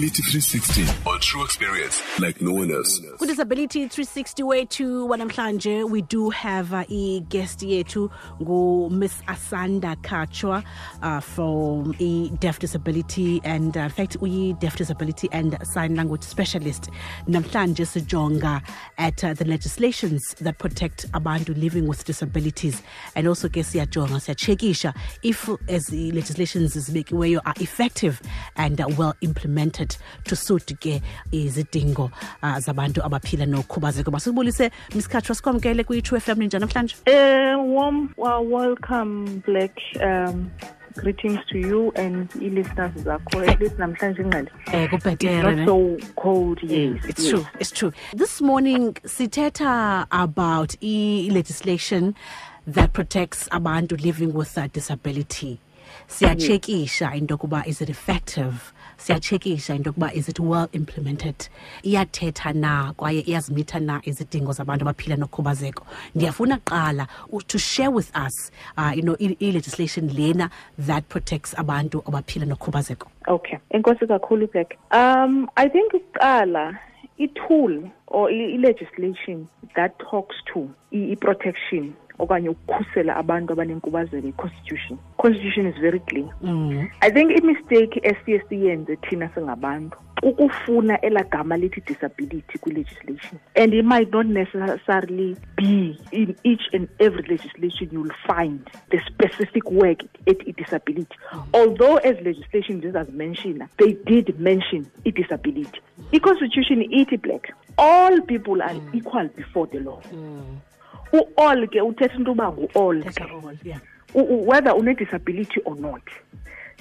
Disability 360 on true experience like no one else. kudisability 360 wethu wanamhlanje we do have uh, i-guest yethu ngu-miss asanda kachwa uh, from i-deaf disability and uh, in fact uyi-deaf disability and sign language specialist. Namhlanje sijonga at uh, the legislations that protect abantu living with disabilities. And also ke siyajonga siyachekisha if as i-legislations zibekiweyo are effective and uh, well implemented to suit ke izidingo uh, zabantu abaphila nokhubazeko masibulise misikhatshwa sikwamkele kwi-true f m ninjani namhlanje Uh, warm well, welcome, Black. Um, greetings to you and i-listeners zakho. At least namhlanje ingqali. um kubhetere not so cold, yes. It's yes. true. It's true. This morning, siteta about e-legislation that protects abantu living with a disability. Siyachekisha into yokuba is it effective? siyatshekisha into yokuba is it well implemented? Iyathetha na kwaye iyazimitha na izidingo zabantu abaphila nokhubazeko. Ndiyafuna kuqala to share with us uh, you know i-legislation lena that protects abantu abaphila nokhubazeko. Okay. Enkosi kakhulu, Black. Um, I think kuqala i-tool or i-legislation that talks to i-protection okanye ukukhusela abantu abanenkubazeko i-constitution. Constitution is very clear. Mm. I think imistake esiye siyenze thina singabantu ukufuna elagama lithi disability kwi-legislation. And it might not necessarily be in each and every legislation you'll find the specific word at i-disability although as legislation zizazimenshina they did mention i-disability i-constitution ithi black. All people are equal before the law u-all ke uthetha into uba ngu-all whether une-disability or not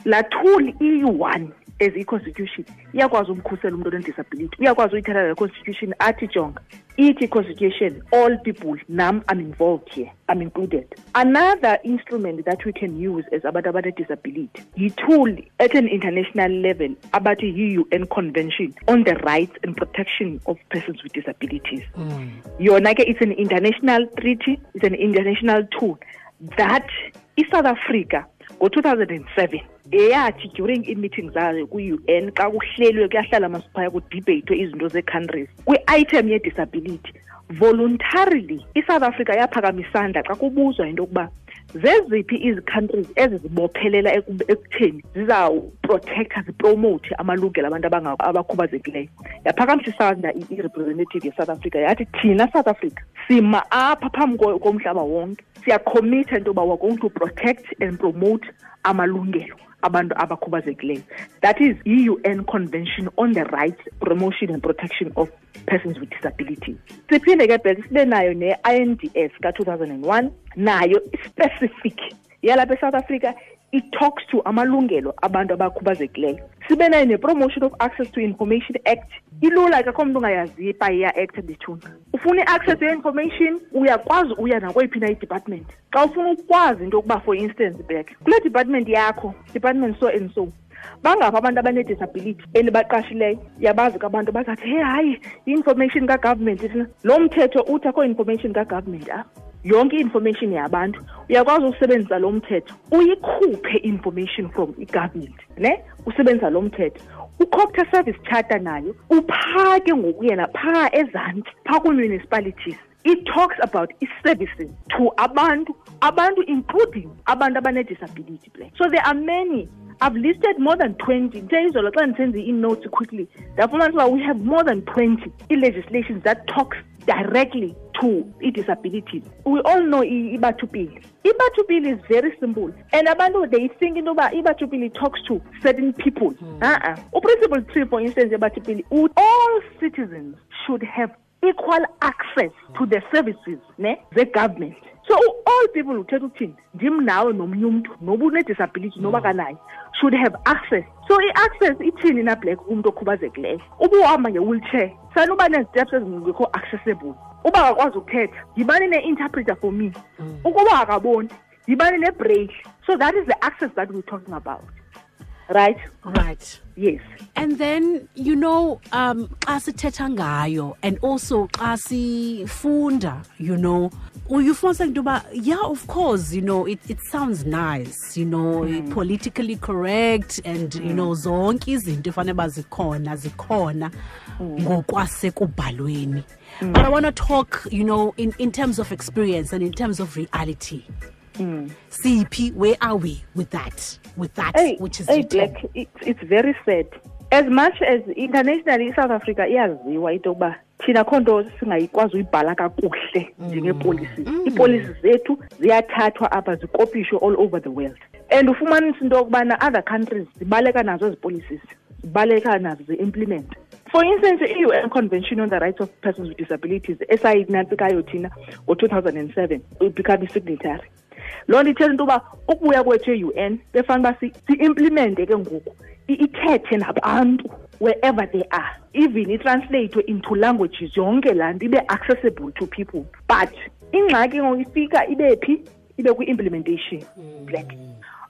laa tool iyi-one as i-constitution iyakwazi umkhusela umntu one-disability uyakwazi uyithatha le constitution athi jonga ithi constitution all people nam i'm involved here i'm included. Another instrument that we can use as abantu abane-disability yi-tool at an international level abathi yi-un convention on the rights and protection of persons with disabilities. Mm. Yona ke it's an international treaty it's an international tool that i-south africa ngo-2007 eyathi during ii-meetings zayo kwi-un xa kuhlelwe kuyahlala masiphaya kudibheyithwe izinto zee-countries kwi-item ye-disability voluntarily i-south africa yaphakama isandla xa kubuzwa into yokuba zeziphi izi-countries ezizibophelela ekutheni zizawuprotektha zipromothe amalungelo abantu abakhubazekileyo. Yaphakamisa isandla i-representative ye-south africa yathi thina south africa sima apha phambi komhlaba wonke. Siyakhomitha into yoba we're to protect and promote amalungelo abantu abakhubazekileyo. That is i-un convention on the rights promotion and protection of persons with disability siphinde ke bhek sibe nayo ne-inds ka-2001 nayo specific yalapha esouth africa it talks to amalungelo abantu abakhubazekileyo. Sibe nayo ne-promotion of access to information act. Ilula ke akho mntu ungayaziyo ipa iya act ndithuna ufuna i-access ye-information uyakwazi uya nakweyiphi na i-department. Xa ufuna ukwazi into yokuba for instance back kule department yakho department so and so bangapha abantu abanedisability enibaqashileyo yabazi kwabantu bazathi hey hayi i-information kagovernment loo lo mthetho uthi akho information kagovernment apha yonke i-information yabantu uyakwazi ukusebenzisa lo mthetho uyikhuphe i-information from i-government ne? Usebenzisa lo mthetho ucopter service charter nayo uphake ngokuyela phaa ezantsi phaa kwii-municipalities. It talks about i-services to abantu abantu including abantu abanedisability black so there are many I've listed more than 20. Ndiyayizolo xa ndisenza ii-notes quickly ndafumanisa uba we have more than 20 i-legislations that talks directly to i-disabilities. We all know i- i-Batho Pele. Ibathupili is very simple and abantu they think into yoba i-Batho Pele talks to certain people. Hmm. Uh-uh. Uprinciple three for instance ye-Batho Pele uthi all citizens should have equal access to the services ne ze-government so all people uthetha uthini ndim nawe nomnye umntu noba une-disability noba kanayo should have access. So i-access ithini na black umntu okhubazekileyo? Uba uhamba nge-wheelchair sanuba nee-steps ezingekho accessible. Uba akakwazi ukuthetha yibani ne-interpreter for me? Ukuba akaboni yibani ne-braille? So that is the access that we're talking about. Right? Right. yes. And then you know um xa sithetha ngayo and also xa sifunda you know uyufumanisa into yoba yeah of course you know it, it sounds nice you know Mm. politically correct and you know zonke izinto efanele uba zikhona zikhona Mm. ngokwasekubhalweni but i want to talk you know in, in terms of experience and in terms of reality. Cp where are we with that with that Hey, which is hey black it's, it's very sad. As much as internationally South africa iyaziwa into yokuba thina kho nto singayikwazi uyibhala kakuhle njengeepolicies iipolisi zethu ziyathathwa apha zikopishwe all over the world. And ufumanisa into yokubana other countries zibaleka nazo ezi policies zibaleka nazo zi-implement for instance i-un convention on the rights of persons with disabilities esayinantsikayo thina ngo-2007 become i-signatory loo nto ithetha into yoba ukubuya kwethu e-un befana uba si- si-implemente ke ngoku ithethe nabantu wherever they are. Even itranslathwe into languages yonke laa nto ibe accessible to people. But ingxaki ngoku ifika ibe phi? Ibe kwi-implementation black.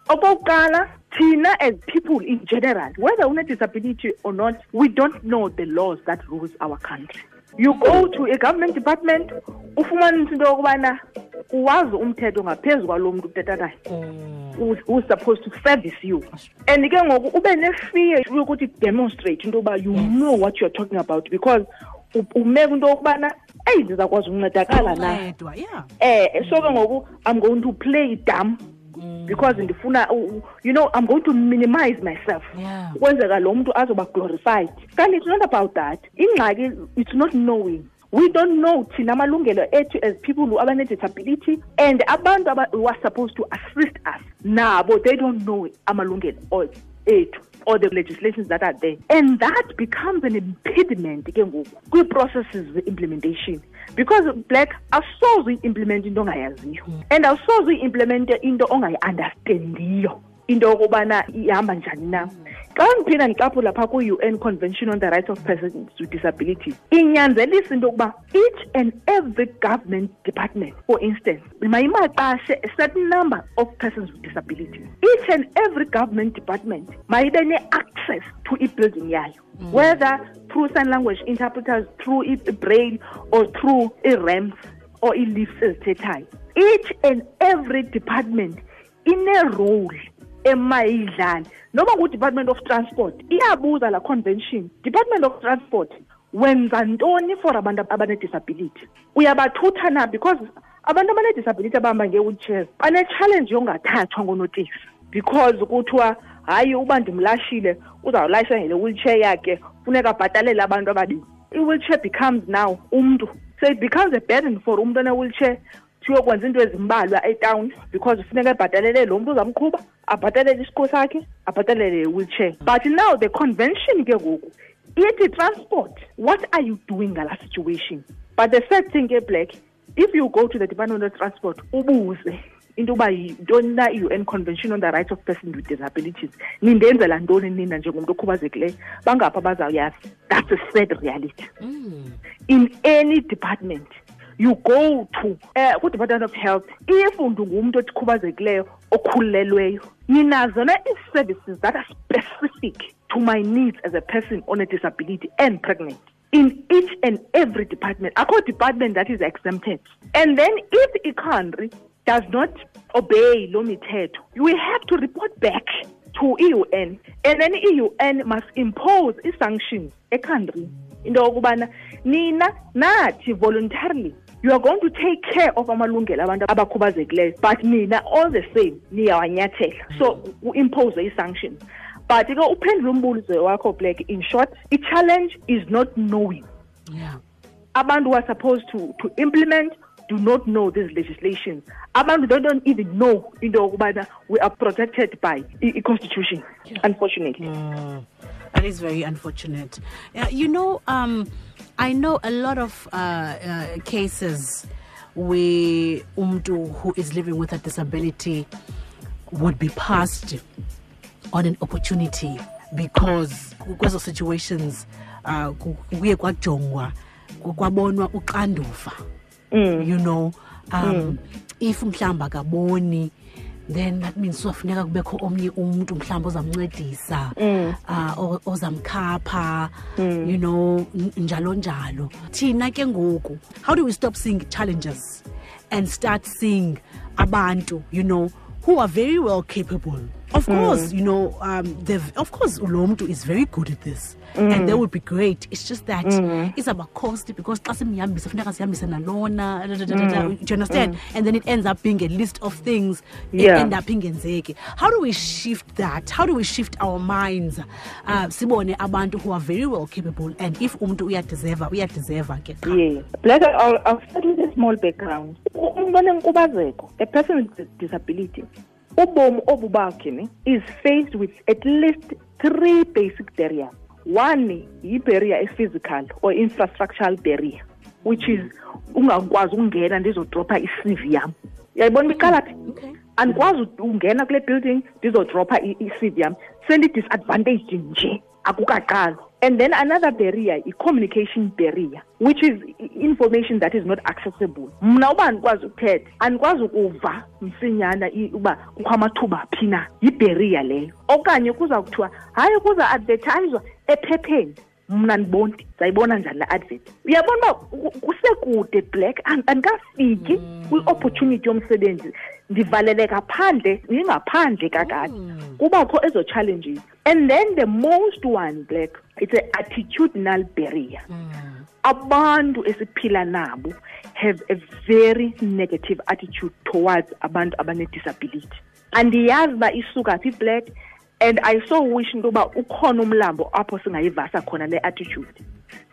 Okokuqala thina as people in general whether une-disability or not we don't know the laws that rules our country. You go to a government department ufumanisa into yokubana uwazi umthetho ngaphezu kwalo mntu uthetha naye who's, supposed to service you. And ke ngoku ube nefear yokuthi demonstrate into yoba you know what you're talking about because u- umeka into yokubana eyi ndizakwazi ukuncedakala na eh so ke ngoku i'm going to play dumb because ndifuna you know i'm going to minimize myself. Ukwenzeka lo mntu azoba glorified. Kanti it's not about that. Ingxaki it's not knowing we don't know thina amalungelo ethu as people who abane-disability and abantu aba- who are supposed to assist us. Nabo they don't know amalungelo ethu or the legislations that are there. And that becomes an impediment ke ngoku kwii-processes ze-implementation. Because black awusoze uyi-implemente into ongayaziyo. And awusoze uyi-implemente into ongayi-understandiyo. Into yokubana ihamba njani na xa ndiphinda ndicaphula phaa ku-un convention on the rights of persons with disabilities inyanzelisa into yokuba each and every government department for instance mayimaqashe a certain number of persons with disabilities. Each and every government department mayibe ne-access to i-building yayo mm. whether through sign language interpreters through i-braille or through i-rams or i-leaves ezithethayo. Each and every department ine-role emayidlali noma ngu-department of transport iyabuza la convention department of transport wenza ntoni for abantu abanedisability uyabathutha na? Because abantu abanedisability abahamba ngee-wheelchairs banechallenge yongathathwa ngoonoteksi because kuthiwa hayi uba ndimlashile uzawulayisha ngele wheelchair yakhe funeka abhatalele abantu ababini i-wheelchair becomes now umntu. So it becomes a burden for umntu one-wheelchair siyokwenza into ezimbalwa etawuni because funeka ebhatalele lo mntu uzamqhuba abhatalele sakhe abhatalele i-wheelchair but now the convention ke ngoku ithi transport what are you doing ngala situation? But the sad thing ke black if you go to the department of transport ubuze into yoba yintoni na i-un convention on the rights of persons with disabilities. Nindenzela ntoni nina njengomntu okhubazekileyo? Bangaphi abazawuyazi that's a sad reality. Mm. In any department you go to uh, ku-department of health if ndingumntu okhubazekile okhulelweyo ninazo na ii-services that are specific to my needs as a person on a disability and pregnant. In each and every department. Akho department that is exempted. And then if i-country does not obey lo mithetho we have to report back to i-un and then i-un must impose ii-sanctions ekhantrini into yokubana nina nathi voluntarily you are going to take care of amalungelo abantu abakhubazekileyo. But nina all the same niyawanyathela. So impose ii-sanctions but ke uphendula umbulizo wakho black in short i-challenge is not knowing. Yeah. Abantu who are supposed to, to implement do not know these legislations. Abantu they don't even know into yokubana we are protected by i- i-constitution unfortunately. That is very unfortunate. Uh, you know, um, I know a lot of uh, uh, cases where umdu who is living with a disability would be passed on an opportunity because kwezo situations uh, ku- kuye kwajongwa kwabonwa uxanduva you know um mm. if mhlawumbi akaboni then that means sofuneka kubekho omnye umntu mhlawumbi ozamncedisa uh, ozamkhapha you know njalo njalo. Thina ke ngoku how do we stop seeing challenges and start seeing abantu you know who are very well capable of Mm. course you know um they've of course lo muntu is very good at this and Mm. that would be great it's just that it's about cost because da. do you understand and then it ends up being a list of things Mm. Yeah. end up ingenzeki how do we shift that how do we shift our minds uh, sibone abantu who are very well capable and if umuntu uyadeserva uyadeserva ke qha. Yeah. Black, I'll, I'll start with a small background. A person with disability, ubomi obu bakhe ne, is faced with at least three basic barriers. One yi-barrier e-physical or infrastructural barrier, which is ungakwazi ukungena ndizodropha i-CV yam. Uyayibona iqala phi? andikwazi ungena kule building ndizodropha i-cv yam sendi-disadvantaged nje akukaqalwa and then another barrier i-communication barrier which is information that is not accessible. Mna uba andikwazi ukuthetha andikwazi ukuva msinyana uba kukho amathuba phi na. Yibheriya leyo. Okanye kuza kuthiwa hayi kuza advertayizwa ephepheni. Mna ndiboni ndizayibona njani la advert. Uyabona uba ku- kusekude black and- andikafiki mm. kwi-opportunity yomsebenzi. Ndivaleleka phandle ndingaphandle kakade. Mm. Kubakho ezo challenges. And then the most one black it's a attitudinal barrier. Abantu esiphila nabo have a very negative attitude towards abantu abane-disability andiyazi uba isuka phi black and i so wish into yoba ukhona umlambo apho singayivasa khona le attitude.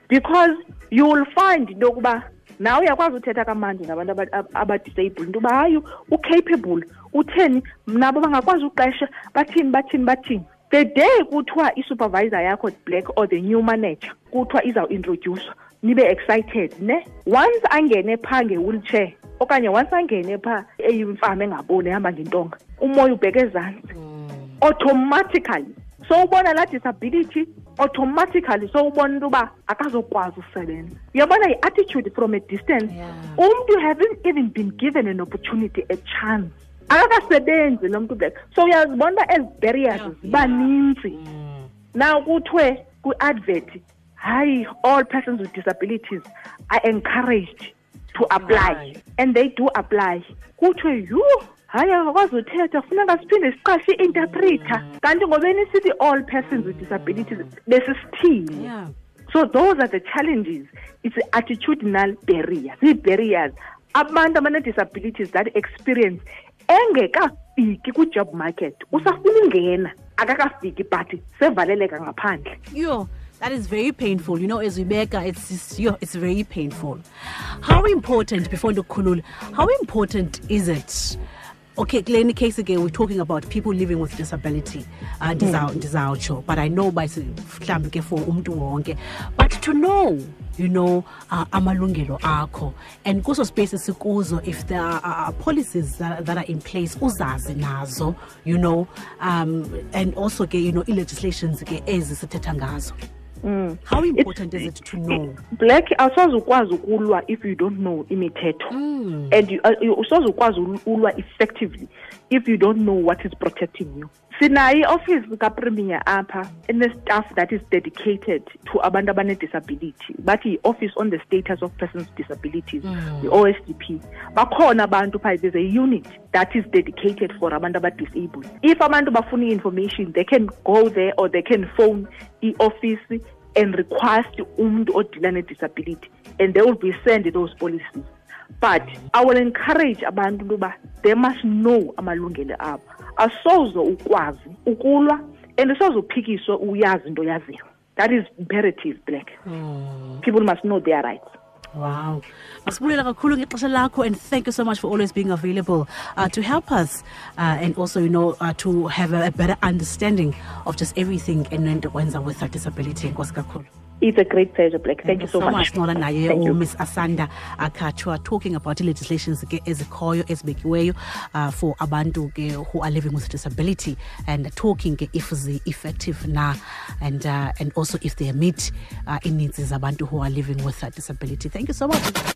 Because you will find into yokuba nawe uyakwazi uthetha kamandi nabantu aba- ab- abadisable into yoba hayi ucapable. Utheni? Nabo bangakwazi uqesha bathini bathini bathini the day kuthiwa isupervisor yakho black or the new manager kuthiwa izawuintroducwa. Nibe excited ne? Once angene phaa nge-wheelchair okanye once angene phaa eyimfama engaboni ehamba ngentonga umoya ubheke ezantsi. Mm. Automatically so ubona laa disability automatically so ubona into yoba akazokwazi usebenza. Uyabona yi-attitude from a distance? Yeah. umntu hasn't even been given an opportunity a chance akakasebenzi lo mntu black so uyazibona uba ezi barriers ziba nintsi mm. now kuthiwe kwi-advert hayi all persons with disabilities are encouraged to apply. Right. and they do apply. Kuthiwe yhu hayi akakwazi uthetha funeka siphinde siqashe i-interpreter. Mm. Kanti ngobeni sithi all persons with disabilities besisithini? Yeah. So those are the challenges. It's attitudinal barriers. Zii-barriers abantu abane-disabilities that experience engekafiki kwi-job market usafuna ungena akakafiki but sevaleleka ngaphandle. Yo that is very painful. You know as we beka it's just, yo it's very painful. How important before ndikukhulula how important is it? Okay kule case again we're talking about people living with disability. Uh, ndiza- ndizawutsho but i know by mhlawumbi ke for umntu wonke. But to know you know uh, amalungelo akho. And kuso space sikuzo if there are uh, policies that, that are in place uzazi nazo you know um, and also ke you know i-legislations ke ezi sithetha ngazo. How important is it to know? black awusoze ukwazi ukulwa if you don't know imithetho. And you- uh, ulwa effectively if you don't know what is protecting you sinayo i-office kapremier apha ene-staff that is dedicated to abantu abane-disability bathi yi-office on the status of persons with disabilities mm. i-osdp bakhona abantu phaa there's a unit that is dedicated for abantu abadisabled if abantu bafuna i-information they can go there or they can phone i-office and request umuntu odila ne-disability and they will be sent those policies. But i will encourage abantu into yoba they must know amalungelo abo asoze ukwazi ukulwa and asoze uphikiswe uyazi into yaziyo that is imperative black people must know their rights Wow. Masibulela kakhulu ngexesha lakho and thank you so much for always being available uh, to help us uh, and also you know uh, to have a, a better understanding of just everything and when with a disability. Nkosi kakhulu. It's a great pleasure black thank, you so, much naye Thank you. uMiss Asanda Akachwa talking about legislations ezikhoyo ezibekiweyo uh, for abantu ke who are living with disability and talking ke if zi effective na and uh, and also if they meet uh, needs zabantu who are living with a disability. Thank you so much.